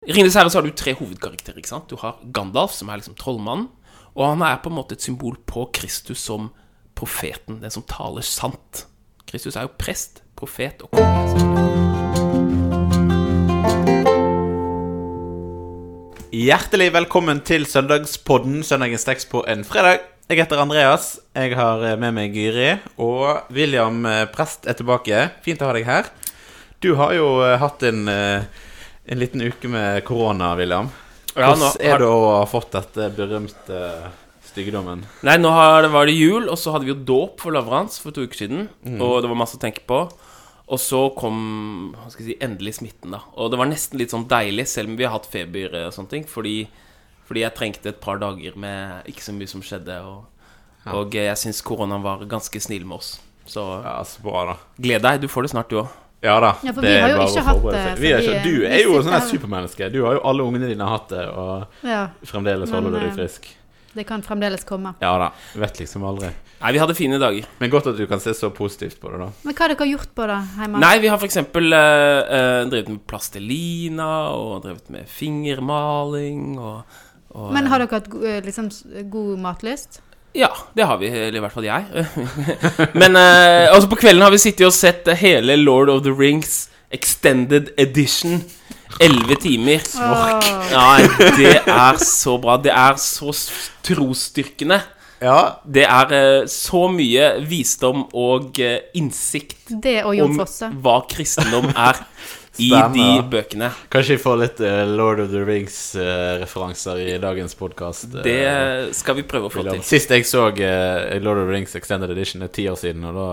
I 'Ringenes herre' har du tre hovedkarakterer. ikke sant? Du har Gandalf, som er liksom trollmannen. Og han er på en måte et symbol på Kristus som profeten, den som taler sant. Kristus er jo prest, profet og konge. Hjertelig velkommen til søndagspodden Søndagens tekst på en fredag. Jeg heter Andreas. Jeg har eh, med meg Gyri. Og William eh, Prest er tilbake. Fint å ha deg her. Du har jo eh, hatt en, eh, en liten uke med korona, William. Ja, Hvordan er har- det å ha fått dette berømte styggedommen? Nei, nå var det jul, og så hadde vi jo dåp for hans for to uker siden. Og det var masse å tenke på. Og så kom hva skal jeg si, endelig smitten, da. Og det var nesten litt sånn deilig, selv om vi har hatt feber og sånne ting. Fordi, fordi jeg trengte et par dager med ikke så mye som skjedde. Og, og jeg syns koronaen var ganske snill med oss. Så Ja, så bra, da. gled deg, du får det snart, du òg. Ja da. Ja, for vi har jo ikke hatt det. Vi er ikke, du er jo sånn et supermenneske. Du har jo alle ungene dine hatt det, og Ja, fremdeles holder du eh, deg frisk. det kan fremdeles komme. Ja da. Vet liksom aldri. Nei, vi hadde fine dager. Men godt at du kan se så positivt på det, da. Men hva har dere gjort på da, hjemme? Nei, vi har f.eks. Uh, drevet med plastelina og drevet med fingermaling og, og Men har dere hatt eh, liksom god matlyst? Ja, det har vi, eller i hvert fall jeg. Men uh, også på kvelden har vi sittet og sett hele Lord of the Rings Extended Edition. Elleve timer. Åh. Nei, det er så bra. Det er så trosstyrkende. Ja, Det er eh, så mye visdom og eh, innsikt Det og Jon om Fosse. hva kristendom er i de bøkene. Kanskje vi får litt eh, Lord of the Rings-referanser i dagens podkast. Det skal vi prøve å få til. Sist jeg så eh, Lord of the Rings Extended Edition, er ti år siden, og da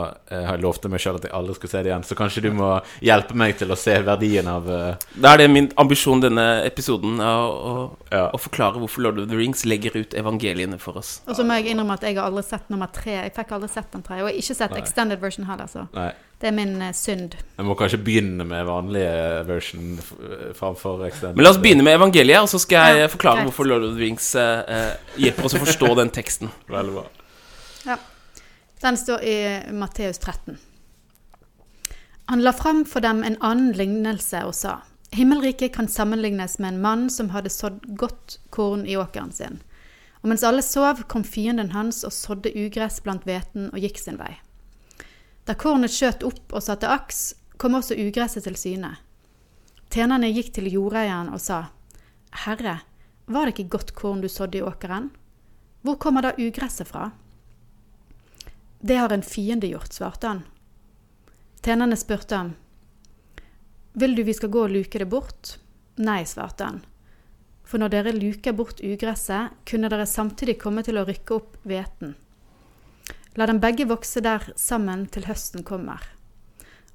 har jeg lovte meg sjøl at jeg aldri skulle se det igjen. Så kanskje du må hjelpe meg til å se verdien av eh, Da er det min ambisjon denne episoden å, å, Ja. å forklare hvorfor Lord of the Rings legger ut evangeliene for oss. Og så må jeg innrømme at jeg har aldri sett nummer tre. Jeg fikk aldri sett den tre. Og jeg har ikke sett Nei. extended version heller, så Nei. Det er min eh, synd. Jeg må kanskje begynne med vanlige version framfor Extended. Men la oss begynne med evangeliet, og så skal jeg Ja, forklare greit. hvorfor Lord of the Wings eh, eh, hjelper oss å forstå den teksten. Veldig bra. Den står i Matteus 13. Han la fram for dem en annen lignelse og sa:" Himmelriket kan sammenlignes med en mann som hadde sådd godt korn i åkeren sin. Og mens alle sov, kom fienden hans og sådde ugress blant hveten og gikk sin vei. Da kornet skjøt opp og satte aks, kom også ugresset til syne. Tjenerne gikk til jordeieren og sa:" Herre, var det ikke godt korn du sådde i åkeren? Hvor kommer da ugresset fra? Det har en fiende gjort, svarte han. Tjenerne spurte ham. Vil du vi skal gå og luke det bort? Nei, svarte han. For når dere luker bort ugresset, kunne dere samtidig komme til å rykke opp hveten. La dem begge vokse der sammen til høsten kommer.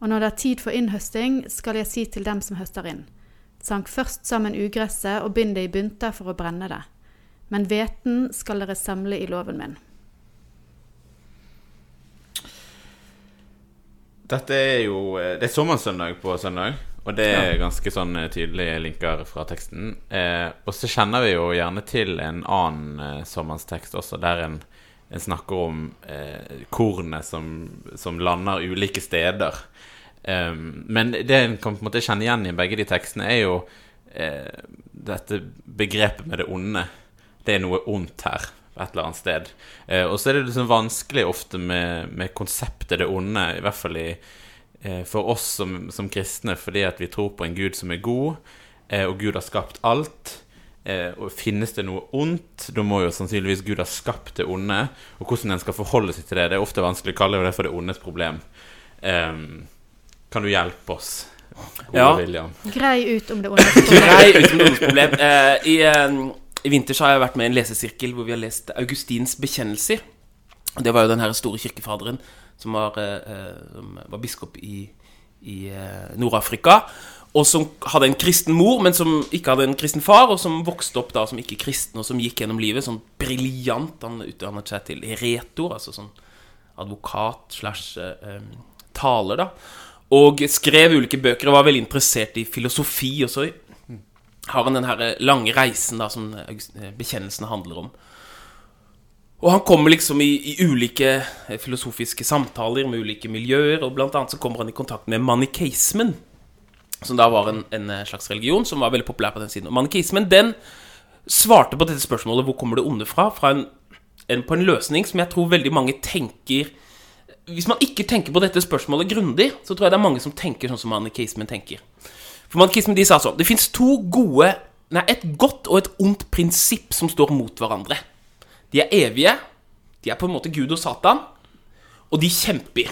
Og når det er tid for innhøsting, skal jeg si til dem som høster inn. Sank først sammen ugresset og bind det i bunter for å brenne det. Men hveten skal dere samle i låven min. Dette er jo eh, Det er sommersøndag på søndag, og det er ganske sånn eh, tydelige linker fra teksten. Eh, og så kjenner vi jo gjerne til en annen eh, sommerstekst også, der en, en snakker om eh, kornet som, som lander ulike steder. Um, men det en kan på en måte kjenne igjen i begge de tekstene, er jo eh, dette begrepet med det onde. Det er noe ondt her et eller annet sted. Eh, og så er det liksom vanskelig ofte med, med konseptet det onde, i hvert fall i, eh, for oss som, som kristne, fordi at vi tror på en Gud som er god, eh, og Gud har skapt alt. Eh, og finnes det noe ondt, da må jo sannsynligvis Gud ha skapt det onde. Og hvordan en skal forholde seg til det, det er ofte vanskelig å kalle det for det ondes problem. Eh, kan du hjelpe oss, Gode Ja. William? Grei ut om det ondes problem. Grei ut om det ondes problem. Eh, i, eh, I vinter så har jeg vært med i en lesesirkel hvor vi har lest Augustins bekjennelser. Det var jo den her store kirkefaderen som var, eh, eh, som var biskop i, i Nord-Afrika. Og som hadde en kristen mor, men som ikke hadde en kristen far. Og som vokste opp da som ikke kristen, og som gikk gjennom livet sånn briljant. Han utdannet seg til retor, altså sånn advokat slash eh, eh, taler, da. Og skrev ulike bøker og var veldig interessert i filosofi. Og så har han den her lange reisen da som August- eh, bekjennelsen handler om. Og han kommer liksom i, i ulike eh, filosofiske samtaler med ulike miljøer, og blant annet så kommer han i kontakt med manikeismen. Som da var en, en slags religion som var veldig populær på den siden. Og manikismen, den svarte på dette spørsmålet hvor kommer det onde fra, fra en, en, på en løsning som jeg tror veldig mange tenker Hvis man ikke tenker på dette spørsmålet grundig, så tror jeg det er mange som tenker sånn som manikismen tenker. For manikismen de sa sånn Det fins to gode Nei, et godt og et ondt prinsipp som står mot hverandre. De er evige. De er på en måte Gud og Satan. Og de kjemper.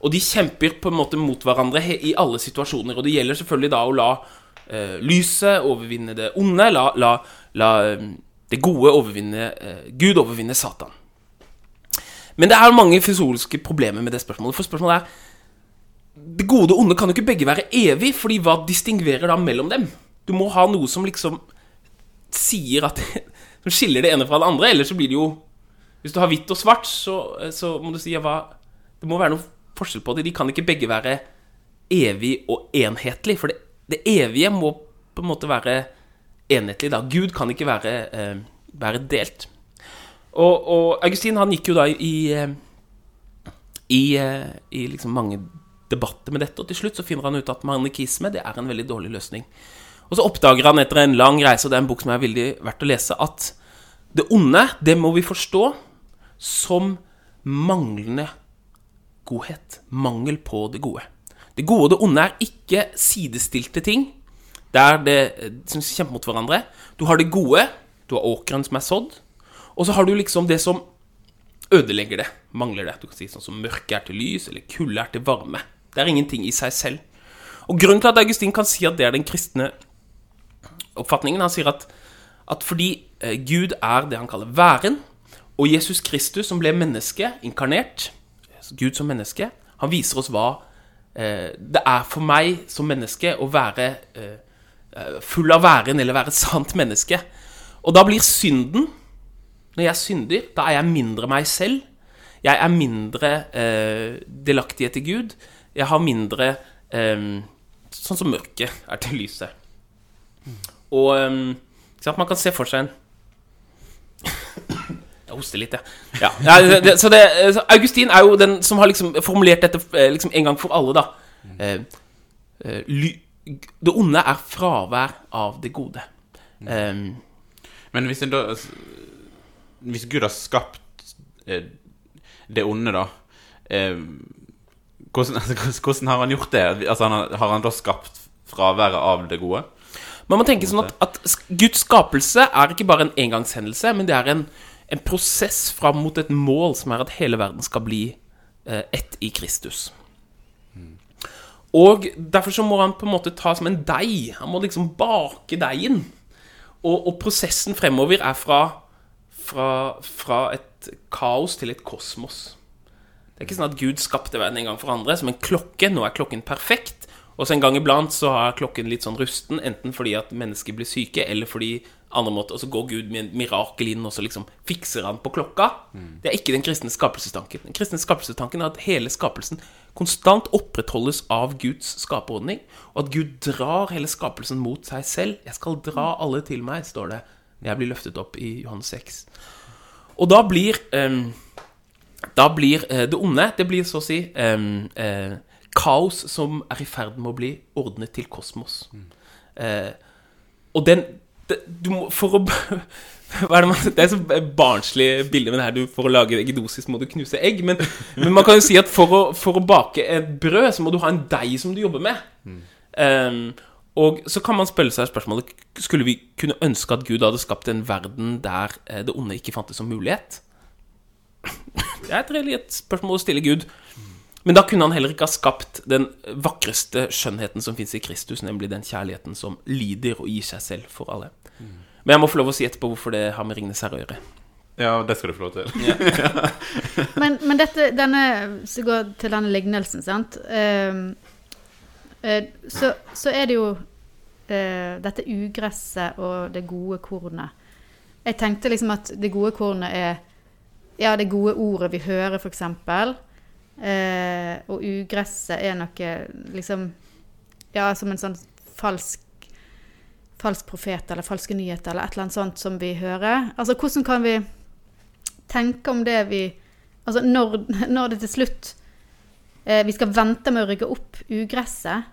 Og de kjemper på en måte mot hverandre i alle situasjoner. Og det gjelder selvfølgelig da å la eh, lyset overvinne det onde. La, la, la eh, det gode overvinne eh, Gud overvinne Satan. Men det er mange fysiologiske problemer med det spørsmålet. For spørsmålet er Det gode og onde kan jo ikke begge være evig, fordi hva distingverer da mellom dem? Du må ha noe som liksom sier at Som skiller det ene fra det andre, ellers så blir det jo Hvis du har hvitt og svart, så, så må du si ja, hva Det må være noe forskjell på det. De kan ikke begge være evig og enhetlig, for det, det evige må på en måte være enhetlig, da. Gud kan ikke være, eh, være delt. Og, og Augustin han gikk jo da i, eh, i, eh, i liksom mange debatter med dette, og til slutt så finner han ut at manikisme det er en veldig dårlig løsning. Og så oppdager han etter en lang reise, og det er en bok som er veldig verdt å lese, at det onde, det må vi forstå som manglende godhet. Mangel på det gode. Det gode og det onde er ikke sidestilte ting. Det er det eh, som kjemper mot hverandre. Du har det gode, du har åkeren som er sådd, og så har du liksom det som ødelegger det, mangler det. Du kan si sånn som mørke er til lys, eller kulde er til varme. Det er ingenting i seg selv. Og grunnen til at Augustin kan si at det er den kristne oppfatningen, han sier at, at fordi eh, Gud er det han kaller væren, og Jesus Kristus som ble menneske, inkarnert, Gud som menneske, han viser oss hva eh, det er for meg som menneske å være eh, eh, full av væren, eller være sant menneske. Og da blir synden Når jeg synder, da er jeg mindre meg selv. Jeg er mindre eh, delaktig etter Gud. Jeg har mindre eh, Sånn som mørket er til lyset. Og man kan se for seg en Jeg hoster litt, jeg. Ja. Ja, det, så det, så Augustin er jo den som har liksom formulert dette eh, liksom en gang for alle, da. Eh, eh, ly, det onde er fravær av det gode. Um, Men hvis en da Hvis Gud har skapt eh, det onde, da eh, hvordan, hvordan har han gjort det? Altså, har, har han da skapt fraværet av det gode? Man må tenke sånn at, at Guds skapelse er ikke bare en engangshendelse, men det er en, en prosess fram mot et mål som er at hele verden skal bli eh, ett i Kristus. Og derfor så må han på en måte ta som en deig. Han må liksom bake deigen. Og, og prosessen fremover er fra, fra, fra et kaos til et kosmos. Det er ikke sånn at Gud skapte verden en gang for andre som en klokke. Nå er klokken perfekt. Og så en gang iblant så har klokken litt sånn rusten, enten fordi at mennesker blir syke, eller fordi andre måter, og så går Gud med en mirakel inn, og så liksom fikser han på klokka. Det er ikke den kristne skapelsestanken. Den kristne skapelsestanken er at hele skapelsen konstant opprettholdes av Guds skaperordning, og at Gud drar hele skapelsen mot seg selv. 'Jeg skal dra alle til meg', står det når jeg blir løftet opp i Johannes 6. Og da blir um, da blir eh, det onde Det blir så å si um, uh, kaos som er i ferd med å bli ordnet til kosmos. Eh, og den det, du må, For å det, man, det er så barnslig bilde med det her du, For å lage eggedosis må du knuse egg. Men, men man kan jo si at for å, for å bake et brød, så må du ha en deig som du jobber med. Em, og så kan man spørre seg spørsmålet Skulle vi kunne ønske at Gud hadde skapt en verden der eh, det onde ikke fantes som mulighet? Det er et reelt spørsmål å stille Gud. Men da kunne han heller ikke ha skapt den vakreste skjønnheten som fins i Kristus, nemlig den kjærligheten som lider og gir seg selv for alle. Men jeg må få lov å si etterpå hvorfor det har med Ringnes herre å gjøre. Ja, det skal du få lov til. Men, men dette, denne, så går til denne lignelsen, sant? Ehm, eh, så, så er det jo eh, dette ugresset og det gode kornet. Jeg tenkte liksom at det gode kornet er ja, det gode ordet vi hører, f.eks. Eh, og ugresset er noe liksom Ja, som en sånn falsk falsk profet eller falske nyheter eller et eller annet sånt som vi hører. Altså, hvordan kan vi tenke om det vi Altså, når, når det til slutt eh, vi skal vente med å rygge opp ugresset,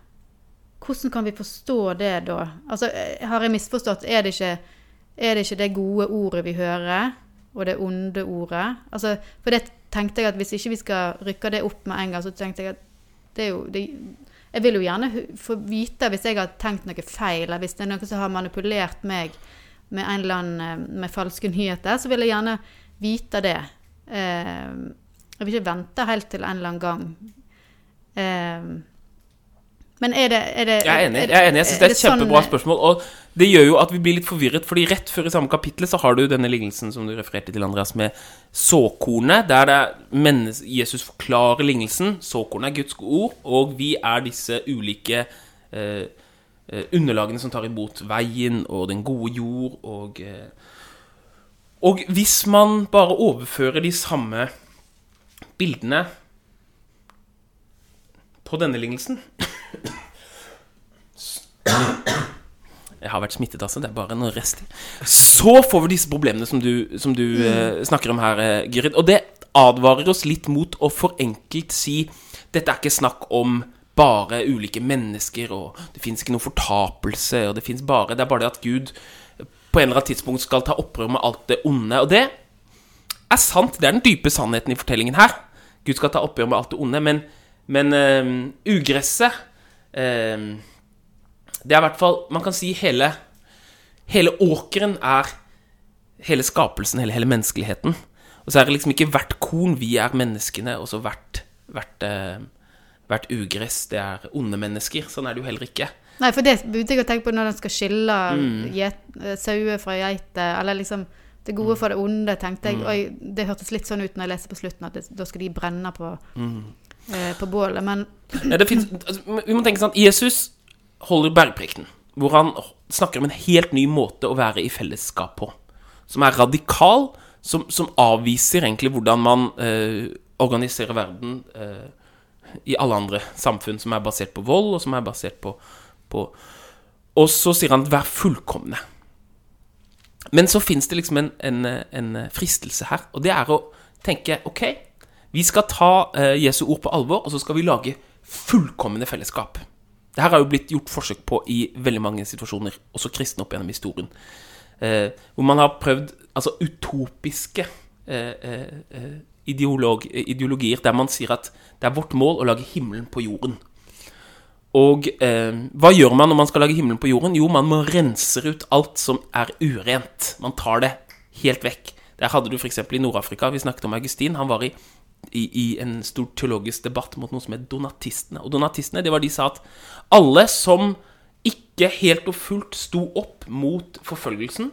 hvordan kan vi forstå det da? Altså, eh, har jeg misforstått? Er det ikke, er det, ikke det gode ordet vi hører, og det onde ordet? Altså, for det tenkte jeg at hvis ikke vi skal rykke det opp med en gang, så tenkte jeg at det er jo det, Jeg vil jo gjerne få vite hvis jeg har tenkt noe feil, eller hvis det er noen som har manipulert meg med en eller annen eh, med falske nyheter, så vil jeg gjerne vite det. Eh, jeg vil ikke vente helt til en eller annen gang. Men er det, er det Jeg er enig. Jeg er enig. Jeg synes det er et kjempebra spørsmål. Og det gjør jo at vi blir litt forvirret, fordi rett før i samme kapittel så har du denne lignelsen som du refererte til, Andreas, med såkornet, der det er Jesus forklarer lignelsen. Såkornet er Guds ord, og vi er disse ulike eh, eh, underlagene som tar imot veien og den gode jord og eh, Og hvis man bare overfører de samme bildene på denne lignelsen Jeg har vært smittet, altså. Det er bare noe rest. Så får vi disse problemene som du, som du eh, snakker om her, eh, Gyrid. Og det advarer oss litt mot å for enkelt si dette er ikke snakk om bare ulike mennesker, og det fins ikke noe fortapelse, og det fins bare Det er bare det at Gud på en eller annen tidspunkt skal ta opprør med alt det onde. Og det er sant. Det er den dype sannheten i fortellingen her. Gud skal ta oppgjør med alt det onde, men, men eh, ugresset Det er i hvert fall Man kan si hele Hele åkeren er hele skapelsen, hele, hele menneskeligheten. Og så er det liksom ikke hvert korn vi er menneskene, og så hvert, hvert, eh, hvert ugress det er onde mennesker. Sånn er det jo heller ikke. Nei, for det begynte jeg å tenke på når den skal skille Mm. eh, sauer fra geiter, eller liksom det gode Mm. for det onde, tenkte jeg. Oi, det hørtes litt sånn ut når jeg leser på slutten, at det, da skal de brenne på, Mm. Eh, på bålet. Men finnes, altså, vi må tenke sånn Jesus holder bergprekten, hvor han snakker om en helt ny måte å være i fellesskap på. Som er radikal, som, som avviser egentlig hvordan man eh, organiserer verden eh, i alle andre samfunn som er basert på vold, og som er basert på, på Og så sier han 'vær fullkomne'. Men så fins det liksom en, en, en fristelse her, og det er å tenke ok, vi skal ta eh, Jesu ord på alvor, og så skal vi lage fullkomne fellesskap. Det her har jo blitt gjort forsøk på i veldig mange situasjoner, også kristne opp gjennom historien. Eh, hvor man har prøvd altså utopiske eh, eh, eh, ideolog, ideologier der man sier at det er vårt mål å lage himmelen på jorden. Og eh, hva gjør man når man skal lage himmelen på jorden? Jo, man må renser ut alt som er urent. Man tar det helt vekk. Der hadde du f.eks. i Nord-Afrika, vi snakket om Augustin. Han var i, i, i en stor teologisk debatt mot noe som het donatistene. Og donatistene, det var de sa at alle som ikke helt og fullt sto opp mot forfølgelsen,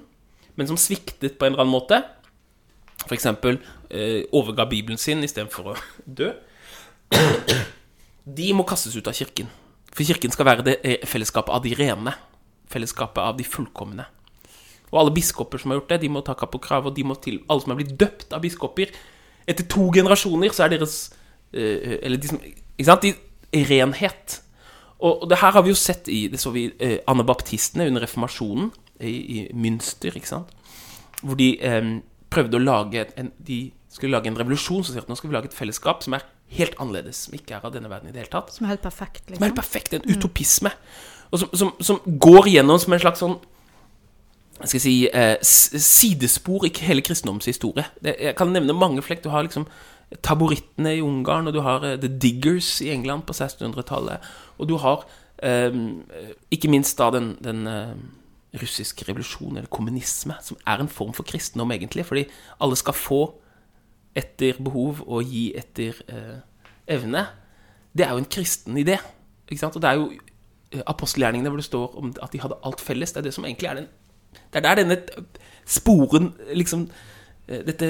men som sviktet på en eller annen måte, f.eks. Eh, overga Bibelen sin istedenfor å dø, de må kastes ut av kirken. For kirken skal være det eh, fellesskapet av de rene. Fellesskapet av de fullkomne. Og alle biskoper som har gjort det, de må ta kapp og krav, og de må til alle som er blitt døpt av biskoper. Etter to generasjoner så er deres eh, Eller de som Ikke sant? De, renhet. Og, og det her har vi jo sett i Det så vi eh, anabaptistene under reformasjonen i, i Münster, ikke sant? Hvor de eh, prøvde å lage en, De skulle lage en revolusjon som sier at nå skal vi lage et fellesskap som er helt annerledes, som ikke er av denne verden i det hele tatt. som er helt perfekt, Som er liksom. helt perfekt. En utopisme. Og som, som, som går gjennom som en slags sånn skal si, eh, sidespor i hele kristendommens historie. Jeg kan nevne mange flekk. Du har liksom taborittene i Ungarn, og du har eh, The Diggers i England på 1600-tallet. Og du har eh, ikke minst da den, den eh, russiske revolusjonen, eller kommunisme, som er en form for kristendom, egentlig. Fordi alle skal få etter behov og gi etter eh, evne. Det er jo en kristen idé. Ikke sant? Og det er jo eh, apostelgjerningene hvor det står at de hadde alt felles. Det er det som egentlig er den Det er der denne sporen liksom eh, Dette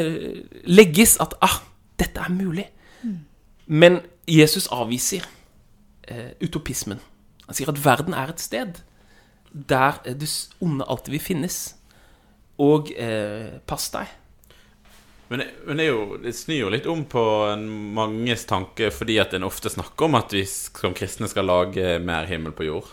legges at ah, dette er mulig. Men Jesus avviser eh, utopismen. Han sier at verden er et sted der eh, det onde alltid vil finnes. Og eh, pass deg. Men, det- men det, er jo, det snur jo litt om på en manges tanke, fordi at en ofte snakker om at vi som kristne skal lage mer himmel på jord.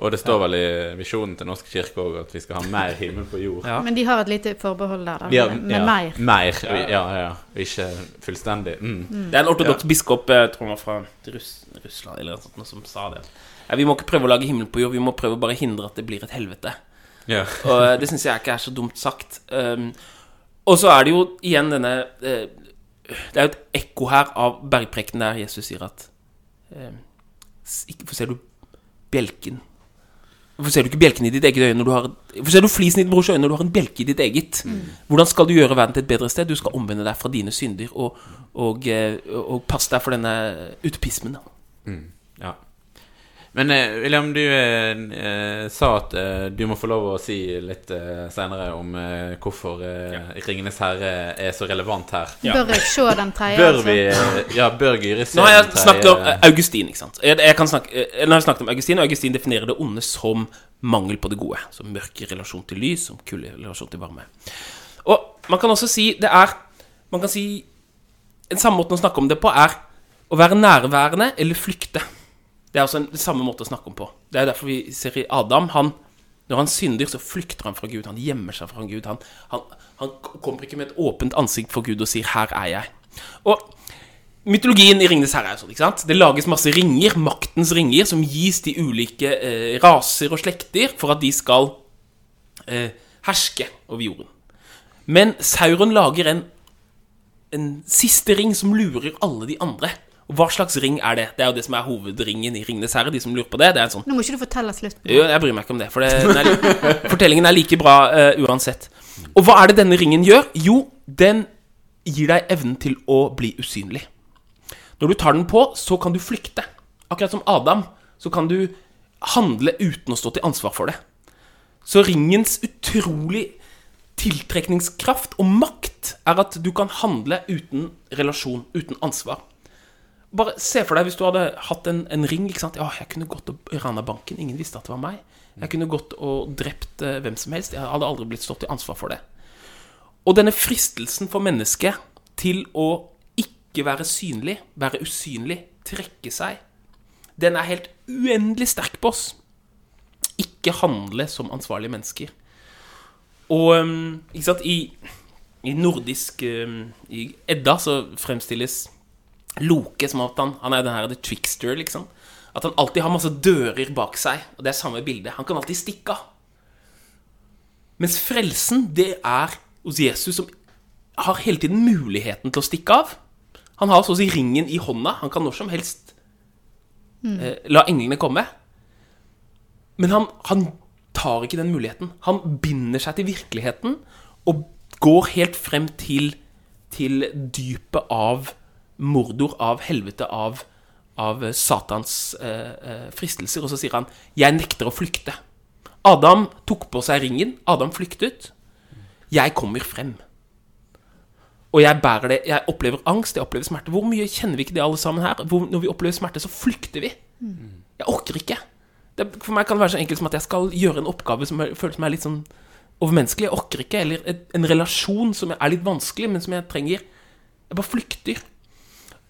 Og det står vel i visjonen til Norsk kirke òg at vi skal ha mer himmel på jord. Ja. Men de har et lite forbehold der, da. Har- med, ja, mer. Mer, ja, ja. Ikke fullstendig. Mm. Det er en ortodoks biskop jeg tror han var fra Russ Russland eller noe sånt, som sa det. Ja, vi må ikke prøve å lage himmel på jord, vi må prøve å bare hindre at det blir et helvete. Ja. Og eh, det syns jeg ikke er så dumt sagt. Um, og så er det jo igjen denne uh, Det er jo et ekko her av bergprekenen der Jesus sier at uh, ikke, for ser du bjelken Hvorfor ser du ikke bjelken i ditt eget øye når du har Hvorfor ser du flisen i din brors øye når du har en bjelke i ditt eget? Hvordan skal du gjøre verden til et bedre sted? Du skal omvende deg fra dine synder og, og, eh, og passe deg for denne utopismen. Mm. ja. Men eh, William, du eh, eh, sa at eh, du må få lov å si litt eh, senere om eh, hvorfor eh, 'Ringenes herre' er så relevant her. Ja. Bør jeg se den tredje? Bør altså? vi eh, Ja, bør Gyri se Nå har jeg den snakket om tredje- eh, Augustin, ikke sant. Jeg, jeg kan snakke, eh, nå har jeg snakket om Augustin, og Augustin definerer det onde som mangel på det gode. Som mørk i relasjon til lys, som kulde i relasjon til varme. Og man kan også si det er Man kan si En samme måte å snakke om det på er å være nærværende eller flykte. Det er også en, samme måte å snakke om på. Det er derfor vi ser i Adam. Han, når han synder, så flykter han fra Gud. Han gjemmer seg fra Gud. Han, han, han kommer ikke med et åpent ansikt for Gud og sier 'her er jeg'. Og Mytologien i Ringenes herre er sånn, ikke sant? Det lages masse ringer, maktens ringer, som gis til ulike eh, raser og slekter for at de skal eh, herske over jorden. Men Sauron lager en, en siste ring som lurer alle de andre. Hva slags ring er det? Det er jo det som er hovedringen i Ringenes herre. De som lurer på det. Det er en sånn Nå må ikke du fortelle slutten. jo, jeg bryr meg ikke om det, for det, er, fortellingen er like bra uh, uansett. Og hva er det denne ringen gjør? Jo, den gir deg evnen til å bli usynlig. Når du tar den på, så kan du flykte. Akkurat som Adam, så kan du handle uten å stå til ansvar for det. Så ringens utrolig tiltrekningskraft og makt er at du kan handle uten relasjon, uten ansvar. Bare se for deg hvis du hadde hatt en, en ring. ikke sant? Ja, jeg kunne gått og rana banken. Ingen visste at det var meg. Jeg kunne gått og drept eh, hvem som helst. Jeg hadde aldri blitt stått til ansvar for det. Og denne fristelsen for mennesket til å ikke være synlig, være usynlig, trekke seg, den er helt uendelig sterk på oss. Ikke handle som ansvarlige mennesker. Og um, ikke sant, i, i nordisk um, I Edda så fremstilles Loke som at han, han er den her the trickster, liksom. At han alltid har masse dører bak seg, og det er samme bilde. Han kan alltid stikke av. Mens frelsen, det er hos Jesus som har hele tiden muligheten til å stikke av. Han har så å si ringen i hånda. Han kan når som helst eh, la englene komme. Men han, han tar ikke den muligheten. Han binder seg til virkeligheten og går helt frem til, til dypet av mordor, av helvete, av, av Satans eh, eh, fristelser. Og så sier han 'Jeg nekter å flykte'. Adam tok på seg ringen. Adam flyktet. Jeg kommer frem. Og jeg bærer det. Jeg opplever angst, jeg opplever smerte. Hvor mye kjenner vi ikke det alle sammen her? Hvor, når vi opplever smerte, så flykter vi. Jeg orker ikke. Det, for meg kan det være så enkelt som at jeg skal gjøre en oppgave som jeg, føles som er litt sånn overmenneskelig. Jeg orker ikke. Eller et, en relasjon som er litt vanskelig, men som jeg trenger. Jeg bare flykter.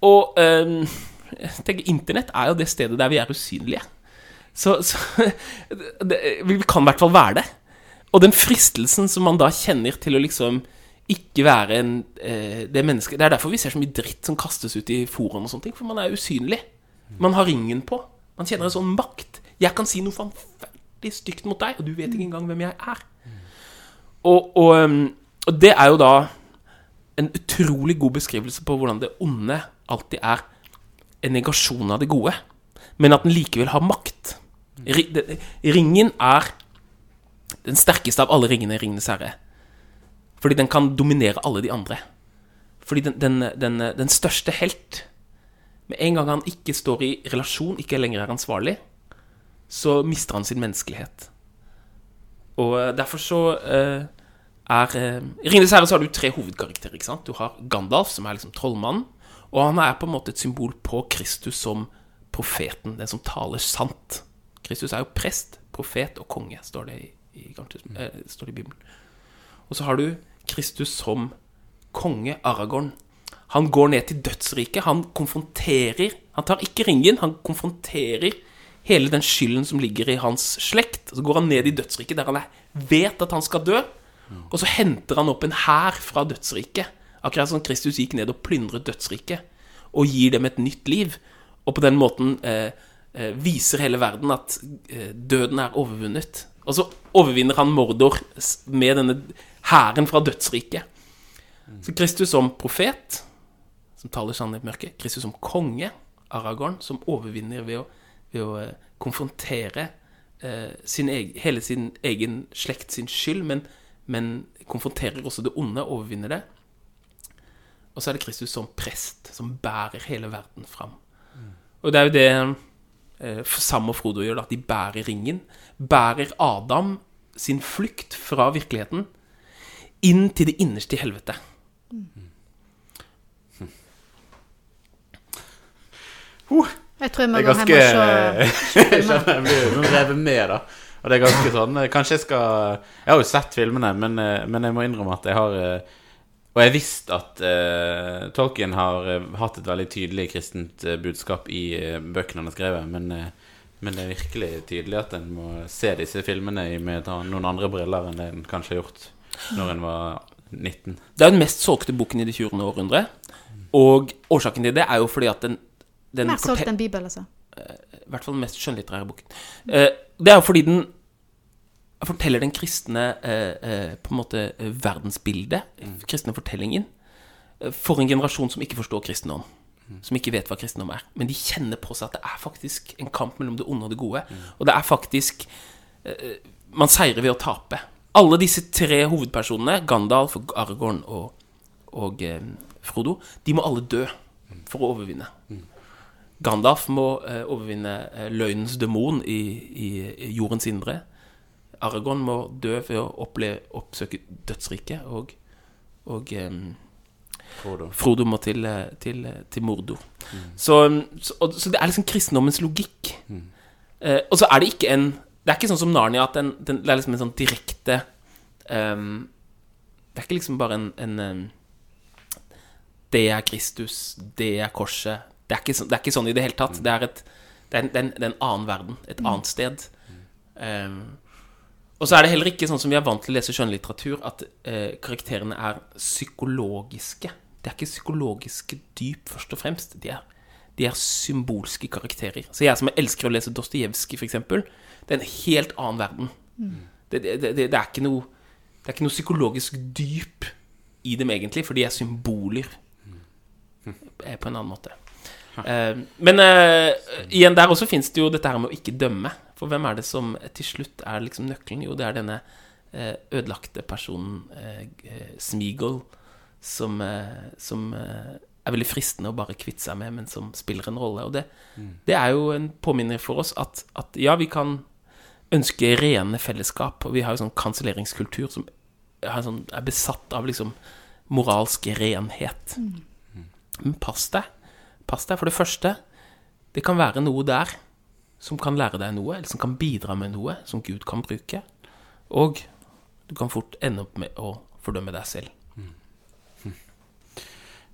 Og jeg tenker Internett er jo det stedet der vi er usynlige. Så, så det, vi kan i hvert fall være det. Og den fristelsen som man da kjenner til å liksom ikke være en, eh, det mennesket Det er derfor vi ser så mye dritt som kastes ut i forum og sånne ting. For man er usynlig. Man har ringen på. Man kjenner en sånn makt. Jeg kan si noe forferdelig stygt mot deg, og du vet ikke engang hvem jeg er. Og, og, og det er jo da en utrolig god beskrivelse på hvordan det onde alltid er en negasjon av det gode, men at den likevel har makt. Ringen er den sterkeste av alle ringene i Ringenes herre. Fordi den kan dominere alle de andre. Fordi den, den, den, den største helt Med en gang han ikke står i relasjon, ikke lenger er ansvarlig, så mister han sin menneskelighet. Og eh, derfor så uh, er uh, I Ringenes herre så har du tre hovedkarakterer. ikke sant? Du har Gandalf, som er liksom trollmannen. Og han er på en måte et symbol på Kristus som profeten, den som taler sant. Kristus er jo prest, profet og konge, står det i, i, eh, står det i Bibelen. Og så har du Kristus som konge, Aragorn. Han går ned til dødsriket. Han konfronterer Han tar ikke ringen, han konfronterer hele den skylden som ligger i hans slekt. Så går han ned i dødsriket, der han vet at han skal dø. Og så henter han opp en hær fra dødsriket. Akkurat som Kristus gikk ned og plyndret dødsriket. Og gir dem et nytt liv. Og på den måten eh, eh, viser hele verden at eh, døden er overvunnet. Og så overvinner han Mordor med denne hæren fra dødsriket. Så Kristus som profet, som taler sannhet i mørket. Kristus som konge, Aragorn, som overvinner ved å, ved å eh, konfrontere eh, sin egen, hele sin egen slekt sin skyld, men, men konfronterer også det onde, overvinner det. Og så er det Kristus som prest, som bærer hele verden fram. Og det er jo det eh, Sam og Frodo gjør, at De bærer ringen. Bærer Adam sin flukt fra virkeligheten inn til det innerste i helvete. Jeg tror jeg må gå ganske hjem og se Jeg blir revet med, da. Og det er ganske sånn eh, Kanskje jeg skal Jeg har jo sett filmene, men, eh, men jeg må innrømme at jeg har eh, Og jeg visste at uh, Tolkien har eh, hatt et veldig tydelig kristent eh, budskap i bøkene han har skrevet, men, uh, men det er virkelig tydelig at en må se disse filmene i- med ta- noen andre briller enn det en kanskje har gjort når en var 19. Det er den mest solgte boken i det 20. århundre. Og årsaken til det er jo fordi at den, den Mer solgt enn Bibel, altså. I hvert fall den mest skjønnlitterære boken. Uh, det er jo fordi den forteller den kristne eh, eh, på en måte eh, verdensbildet, kristne fortellingen, for en generasjon som ikke forstår kristendom. Som ikke vet hva kristendom er. Men de kjenner på seg at det er faktisk en kamp mellom det onde og det gode. Og det er faktisk eh, Man seirer ved å tape. Alle disse tre hovedpersonene, Gandalf, Aragorn og, og eh, Frodo, de må alle dø for å overvinne. Gandalf må overvinne løgnens demon i, i, i jordens indre. Aragorn må dø for å oppleve, oppsøke dødsriket, og, og um, Frodo. Frodo må til, til, til, Mordo. Mm. Så, så, og, så det er liksom kristendommens logikk. Eh, og så er det ikke en Det er ikke sånn som Narnia, at den, den, det er liksom en sånn direkte um, Det er ikke liksom bare en, en um, Det er Kristus, det er korset. Det er ikke, sånn- det er ikke sånn i det hele tatt. Det er, et, det er, en, det er en, det er en annen verden. Et annet sted. Ehm, og så er det heller ikke sånn som vi er vant til å lese skjønnlitteratur, at eh, karakterene er psykologiske. Det er ikke psykologiske dyp, først og fremst. De er, de er symbolske karakterer. Så jeg som elsker å lese Dostojevskij, f.eks., det er en helt annen verden. Det, det, det, det, er ikke noe, det er ikke noe psykologisk dyp i dem, egentlig, for de er symboler mm. på en annen måte. Eh, men eh, igjen, der også fins det jo dette her med å ikke dømme. For hvem er det som til slutt er liksom nøkkelen? Jo, det er denne eh, ødelagte personen, eh, eh, Smeagol, som, som er veldig fristende å bare kvitte seg med, men som spiller en rolle. Og det, det er jo en påminner for oss at, at ja, vi kan ønske rene fellesskap, og vi har jo sånn kanselleringskultur som er, sånn, er besatt av liksom moralsk renhet. Men pass deg. Pass deg. For det første, det kan være noe der som kan lære deg noe, eller som kan bidra med noe som Gud kan bruke. Og du kan fort ende opp med å fordømme deg selv.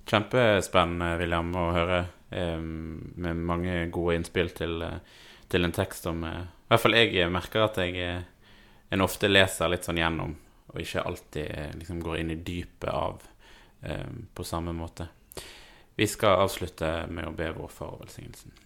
Kjempespennende, William, å høre. med mange gode innspill til, til en tekst som eh, I hvert fall jeg merker at jeg eh, en ofte leser litt sånn gjennom, og ikke alltid eh, liksom går inn i dypet av på samme måte. Vi skal avslutte med å be vår far og velsignelsen.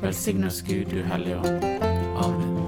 velsign oss Gud du Hellige Ånd. Amen.